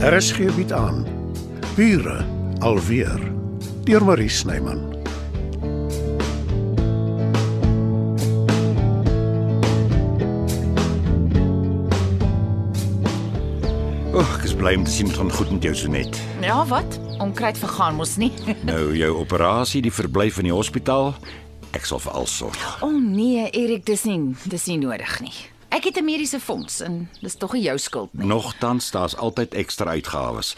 RSG bied aan Bure alweer deur Marie Snyman. O, oh, ek is bly om te sien dit gaan goed met jou Sonet. Ja, wat? Onkruid vergaan mos nie. Nou jou operasie, die verblyf in die hospitaal, ek sal vir al sorg. O oh, nee, Erik, dis nie dis nie nodig nie. Ek het 'n mediese fonds en dis tog nie jou skuld nie. Nogtans, daar's altyd ekstra uitgawes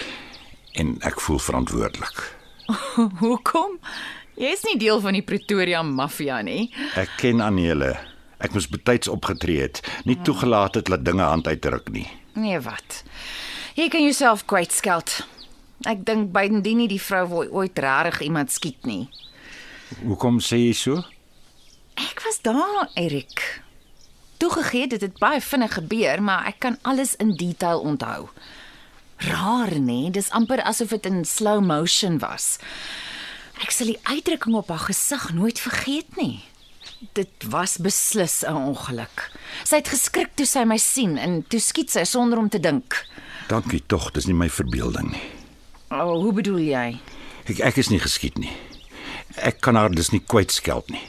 en ek voel verantwoordelik. Hoekom? Jy is nie deel van die Pretoria maffia nie. Ek ken Anele. Ek moes betyds opgetree het, nie toegelaat het dat dinge hand uitdruk nie. Nee, wat? Jy kan jouself kwytskeld. Ek dink bydien nie die vrou wil ooit regtig iemand skiet nie. Hoekom sê jy so? Ek was daar, Erik. Toegegee dit het baie vinnig gebeur, maar ek kan alles in detail onthou. Raar, nê? Dis amper asof dit in slow motion was. Ek sal die uitdrukking op haar gesig nooit vergeet nie. Dit was beslis 'n ongeluk. Sy het geskrik toe sy my sien en toe skiet sy sonder om te dink. Dankie tog, dis nie my verbeelding nie. O, oh, hoe bedoel jy? Ek ek is nie geskiet nie. Ek kan haar dus nie kwytskeld nie.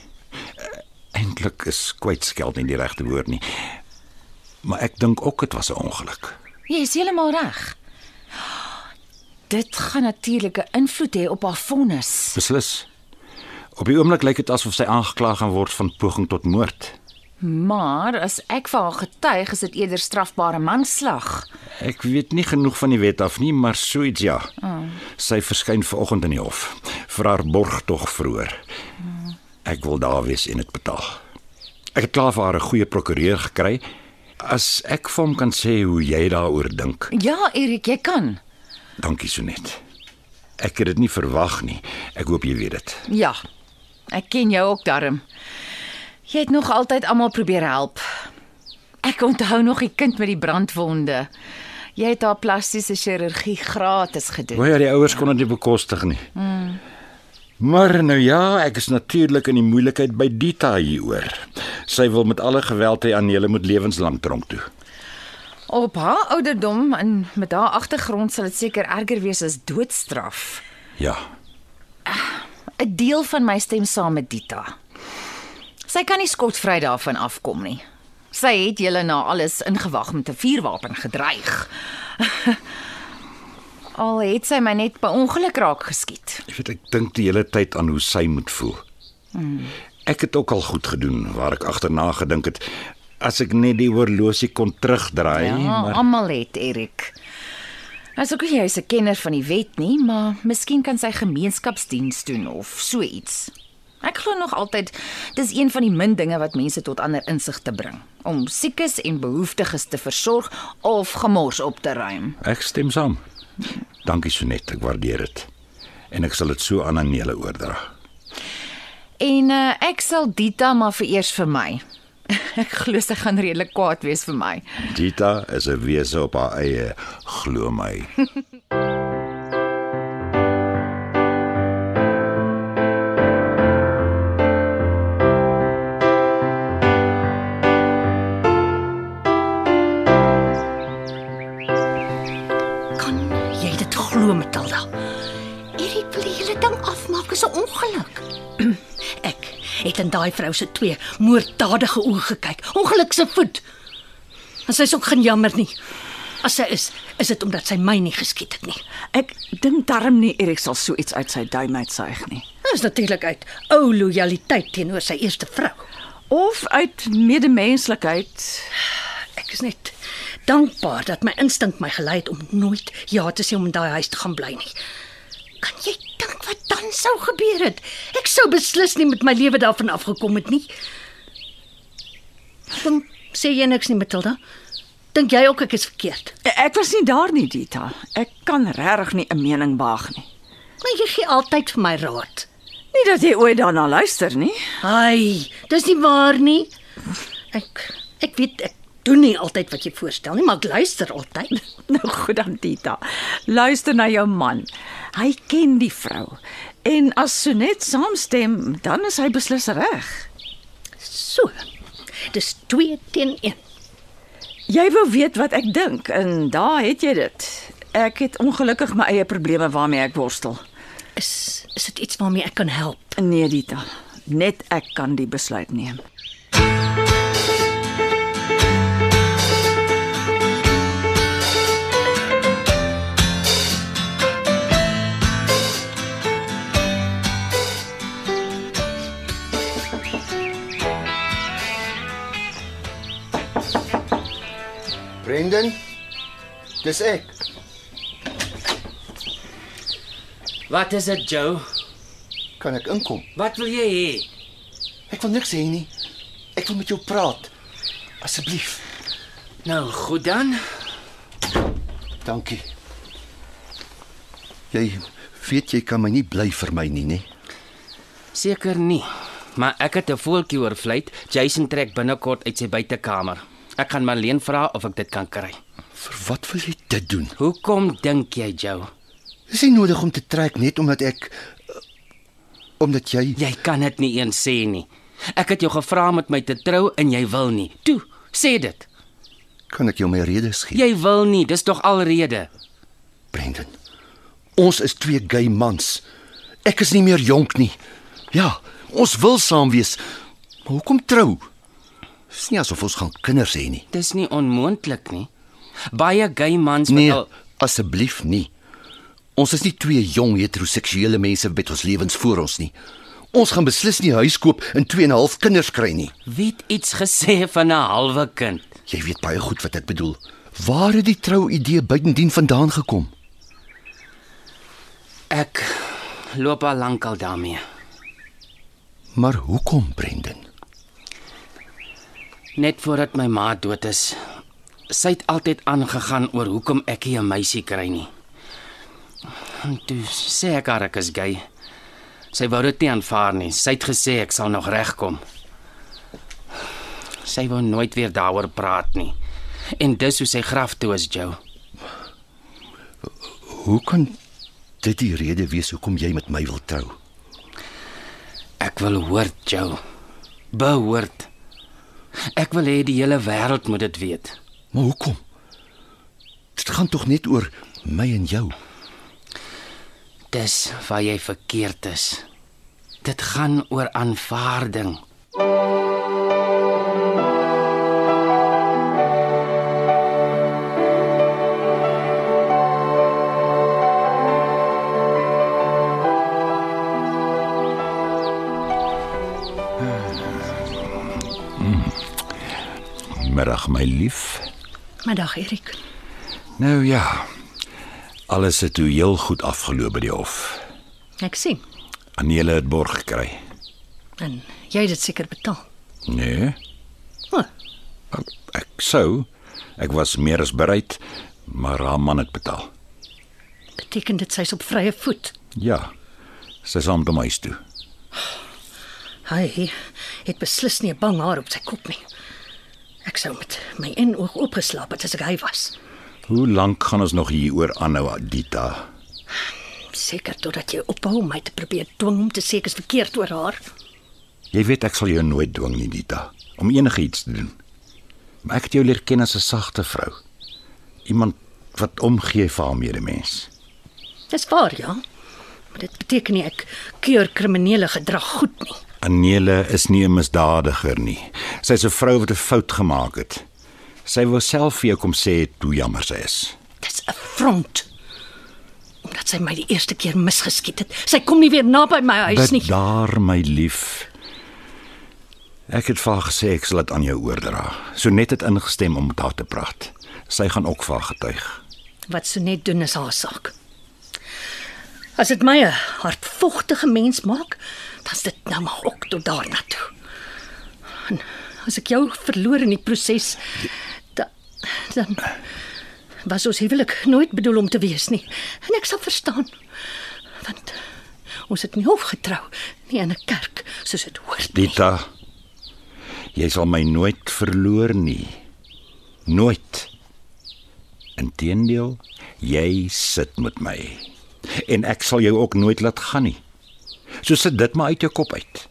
Eintlik is kwytskeld nie die regte woord nie. Maar ek dink ook dit was 'n ongeluk. Jy is heeltemal reg. Dit gaan natuurlik 'n invloed hê op haar vonnis. Beslis. Op die oomblik lyk dit asof sy aangekla gaan word van poging tot moord. Maar as ek vir haar getuig, is dit eerder strafbare manslag. Ek weet nie genoeg van die wet af nie, maar so iets ja. Oh. Sy verskyn vanoggend in die hof vir haar borgtog vroeër. Ek wil daar wees en dit betaal. Ek het klaar vir haar 'n goeie prokureur gekry. As ek vir hom kan sê hoe jy daaroor dink. Ja, Erik, jy kan. Dankie Sonet. Ek het dit nie verwag nie. Ek hoop jy weet dit. Ja. Ek ken jou ook darm. Jy het nog altyd almal probeer help. Ek onthou nog die kind met die brandwonde. Jy het haar plastiese chirurgie gratis gedoen. Maar ja, die ouers kon dit nie bekostig nie. Mm. Maar nou ja, ek is natuurlik in die moeilikheid by Dita hieroor. Sy wil met alle geweld hê aan julle moet lewenslank tronk toe. Op haar ouderdom en met haar agtergrond sal dit seker erger wees as doodstraf. Ja. 'n Deel van my stem saam met Dita. Sy kan nie skotvry daarvan afkom nie. Sy het julle na alles ingewag met 'n vuurwapen gedreig. Al het sy my net by ongeluk raak geskiet. Ek weet ek dink die hele tyd aan hoe sy moet voel. Hmm. Ek het ook al goed gedoen waar ek agterna gedink het as ek net die horlosie kon terugdraai, Ja, maar almal het Erik. As ook jy is 'n kenner van die wet nie, maar miskien kan sy gemeenskapsdiens doen of so iets. Ek glo nog altyd dis een van die min dinge wat mense tot ander insig te bring, om siekes en behoeftiges te versorg of gemors op te ruim. ek stem saam. Dankie Sonet, ek waardeer dit. En ek sal dit so aan Anele oordra. En uh, ek sal Dita maar vereers vir my. Ek glo sy gaan redelik kwaad wees vir my. Dita is 'n wese op haar eie, glo my. daai vrou se twee moorddadige oë gekyk. Ongeluk se voet. En sy's ook geen jammer nie. As sy is, is dit omdat sy my nie geskiet het nie. Ek dink darm nie Erik sal so iets uit sy duim uitsuig nie. Dit is natuurlik uit ou lojaliteit teenoor sy eerste vrou. Of uit medemenslikheid. Ek is net dankbaar dat my instink my gelei het om nooit ja te sê om in daai huis te gaan bly nie. Kan jy dink wat dan sou gebeur het? Ek sou beslis nie met my lewe daarvan afgekom het nie. Dink sê jy niks nie, Matilda? Dink jy ook ek is verkeerd? Ek was nie daar nie, Dita. Ek kan regtig nie 'n mening waag nie. Maar jy gee altyd vir my raad. Nie dat jy ooit daarna luister nie. Ai, dis nie waar nie. Ek ek weet ek doen nie altyd wat jy voorstel nie, maar ek luister altyd. Nou goed dan, Dita. Luister na jou man. Hy ken die vrou. En as Sonet saamstem, dan is hy beslis reg. So. Dis 2 teen 1. Jy wou weet wat ek dink en daar het jy dit. Ek het ongelukkig my eie probleme waarmee ek worstel. Is is dit iets waarmee ek kan help? Nee, Dita. Net ek kan die besluit neem. Brendan, dis ek. Wat is dit, Joe? Kan ek inkom? Wat wil jy hê? Ek wil niks hê nie. Ek wil met jou praat. Asseblief. Nou, goed dan. Dankie. Jy weet jy kan my nie bly vir my nie, né? Seker nie. Maar ek het 'n voeltjie oorvlei. Jason trek binnekort uit sy buitekamer. Ek gaan Marlene vra of ek dit kan kry. Vir wat wil jy dit doen? Hoekom dink jy, Joe? Dis nie nodig om te trek net omdat ek uh, omdat jy Jy kan dit nie eens sê nie. Ek het jou gevra om met my te trou en jy wil nie. Toe, sê dit. kan ek jou my redes gee. Jy wil nie, dis tog alrede. Brendan. Ons is twee gay mans. Ek is nie meer jonk nie. Ja, ons wil saam wees. Maar hoekom trou? Dis nie asof ons gaan kinders hê nie. Dis nie onmoontlik nie. Baie gay mans Nee, wat al asseblief nie. Ons is nie twee jong heteroseksuele mense met ons lewens voor ons nie. Ons gaan beslis nie huis koop en 2 en 'n half kinders kry nie. wie het iets gesê van 'n halwe kind. Jy weet baie goed wat ek bedoel. Waar het die trou idee buitendien vandaan gekom? Ek loop al lank al daarmee. Maar hoekom, Brendan? Net voordat my ma dood is, sy het altyd aangegaan oor hoekom ek nie 'n meisie kry nie. En toe sê ek haar ek is gay. Sy wou dit nie aanvaar nie. Sy het gesê ek sal nog regkom. Sy wou nooit weer daaroor praat nie. En dis hoe sy graf toe is, Joe. Hoe kan dit die rede wees hoekom jy met my wil trou? Ek wil hoort, Joe. Behoort. Ek wil hê die hele wêreld moet dit weet. Maar hoekom? Dit gaan tog net oor my en jou. Dis waar jy verkeerd is. Dit gaan oor aanvaarding. Middag my lief. Middag, Erik. Nou ja. Alles het toe heel goed afgeloop by die hof. Ek sien. Anele het borg gekry. En jy het dit seker betaal. Nee, O, ek sou. Ek was meer as bereid, maar haar man het betaal. beteken dit sy's op vrye voet. Ja. Sy is aan by my toe. Hy het beslis nie bang haar op sy kop nie. Ek sou met my een oog oopgeslaap het as ek hy was. Hoe lank gaan ons nog hieroor aanhou, Adita? Seker totdat jy ophou om my te probeer dwing om te sê ek is verkeerd oor haar. Jy weet ek sal jou nooit dwing nie, Dita, om enigiets te doen. Maar ek het jou leer ken as 'n sagte vrou. Iemand wat omgee vir haar medemens. Dis waar, ja. Maar dit beteken nie ek keur kriminele gedrag goed nie. Anele is nie 'n misdadiger nie. Sy's 'n vrou wat 'n fout gemaak het. Sy wou self vir jou kom sê hoe jammer sy is. Dis 'n front. Omdat sy my die eerste keer misgeskiet het. Sy kom nie weer naby my huis nie. daar, my lief. Ek het vir gesê ek sal dit aan jou oordra. So net het ingestem om met haar te praat. Sy gaan ook vir getuig. Wat so net doen is haar saak. As dit my 'n hartvogtige mens maak, dan's dit nou maar ook tot daarna toe. En as ek jou verloor in die proses, dan dan was ons huwelik nooit bedoel om te wees nie. En ek sal verstaan. Want ons het nie hof getrou nie in 'n kerk soos dit hoort nie. Dita, jy sal my nooit verloor nie. Nooit. Inteendeel, jy sit met my. En ek sal jou ook nooit laat gaan nie. So sit dit maar uit jou kop uit.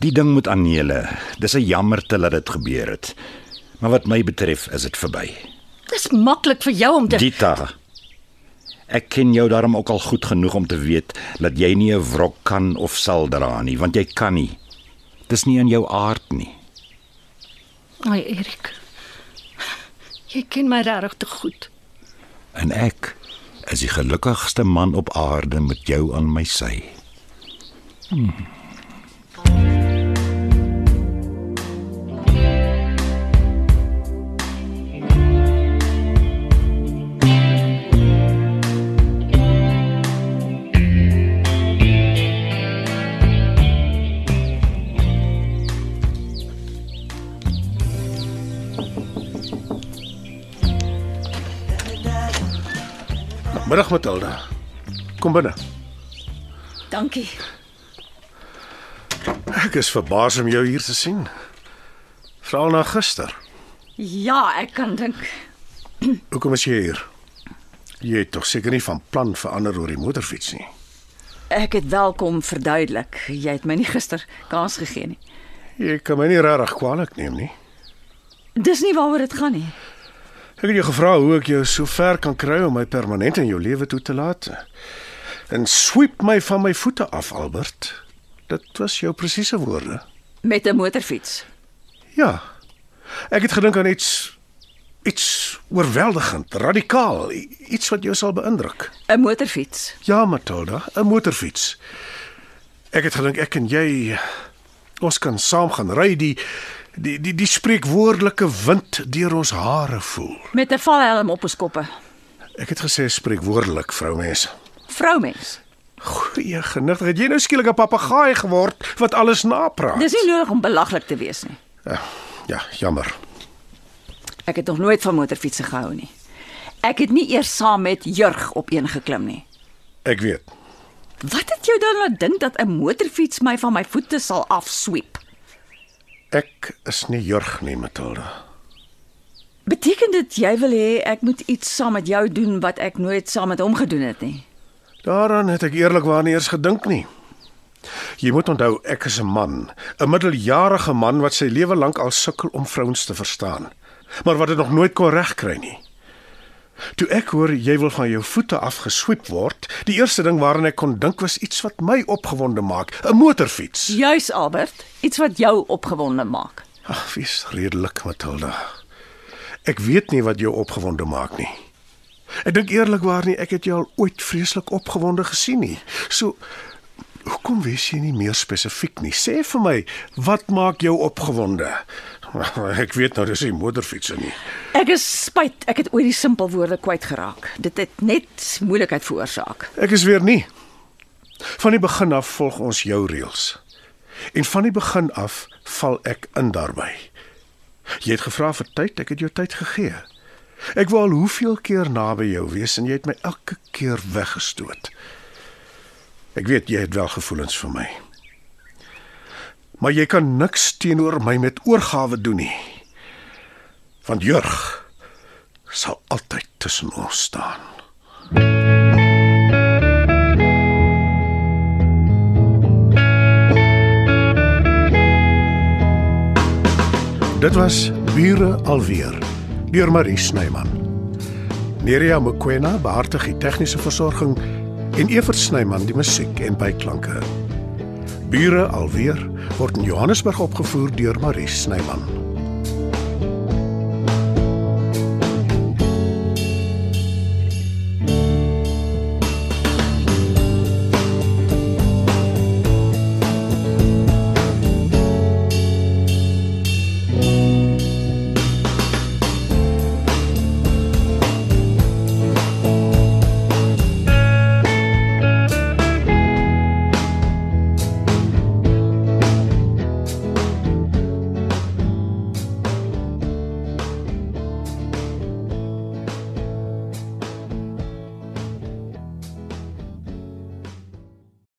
Die ding met Anele, dis 'n jammerte dat dit gebeur het. Maar wat my betref, is dit verby. Dis maklik vir jou om te Dita. Ek ken jou daarom ook al goed genoeg om te weet dat jy nie 'n wrok kan of sal dra nie, want jy kan nie. Dis nie in jou aard nie. Ai Erik. Jy ken my regtig te goed. En ek is die gelukkigste man op aarde met jou aan my sy. Middag Matilda. Kom binne. Dankie. Ek is verbaas om jou hier te sien. Veral na gister. Ja, ek kan dink. Hoekom is jy hier? Jy het tog seker nie van plan verander oor die motorfiets nie. Ek het welkom verduidelik. Jy het my nie gister kans gegee nie. Jy kan my nie regtig kwaadlik neem nie. Dis nie waaroor dit gaan nie. Ek het jou gevra hoe ek jou so ver kan kry om my permanent in jou lewe toe te laat. En sweep my van my voete af, Albert. Dit was jou presiese woorde. Met 'n motorfiets. Ja. Ek het gedink aan iets iets oorweldigend, radikaal, iets wat jou sal beïndruk. 'n Motorfiets. Ja, Matilda, 'n motorfiets. Ek het gedink ek en jy ons kan saam gaan ry die die die die spreekwoordelike wind deur ons hare voel. Met 'n valhelm op ons koppe. Ek het gesê spreekwoordelik, vroumens. Vroumens. Goeie genigtig, het jy nou skielik 'n papegaai geword wat alles napraat? Dis nie nodig om belaglik te wees nie. Ja, ja, jammer. Ek het nog nooit van motorfietsse gehou nie. Ek het nie eers saam met Jurg op een geklim nie. Ek weet. Wat het jou dan laat dink dat 'n motorfiets my van my voete sal afsweep? Ek is nie jurg nie, Matilda. Beteken dit jy wil hê ek moet iets saam met jou doen wat ek nooit saam met hom gedoen het nie? Daaraan het ek eerlikwaar nie eers gedink nie. Jy moet onthou ek is 'n man, 'n middeljarige man wat sy lewe lank al sukkel om vrouens te verstaan, maar wat dit nog nooit kon regkry nie. Toe ek hoor jy wil van jou voete afgesweep word, die eerste ding waaraan ek kon dink was iets wat my opgewonde maak, 'n motorfiets. Juis Albert, iets wat jou opgewonde maak. Ag, wees redelik, Matilda. Ek weet nie wat jou opgewonde maak nie. Ek dink eerlikwaar nie ek het jou al ooit vreeslik opgewonde gesien nie. So hoekom wees jy nie meer spesifiek nie? Sê vir my, wat maak jou opgewonde? Ek weet nou dis nie motorfietsse nie. Ek is spyt, ek het ooit die simpel woorde kwyt geraak. Dit het net moeilikheid veroorsaak. Ek is weer nie. Van die begin af volg ons jou reëls. En van die begin af val ek in daarbey. Jy het gevra vir tyd, ek het jou tyd gegee. Ek wou al hoeveel keer naby jou wees en jy het my elke keer weggestoot. Ek weet jy het wel gevoelens vir my. Maar jy kan niks teenoor my met oorgawe doen nie. Want Jurg sal altyd tussen ons staan. Dit was Bure alweer deur Marie Snyman. Nerea Mkwena behartig die tegniese versorging en Evert Snyman die musiek en byklanke. Bure alweer word in Johannesburg opgevoer deur Marie Snyman.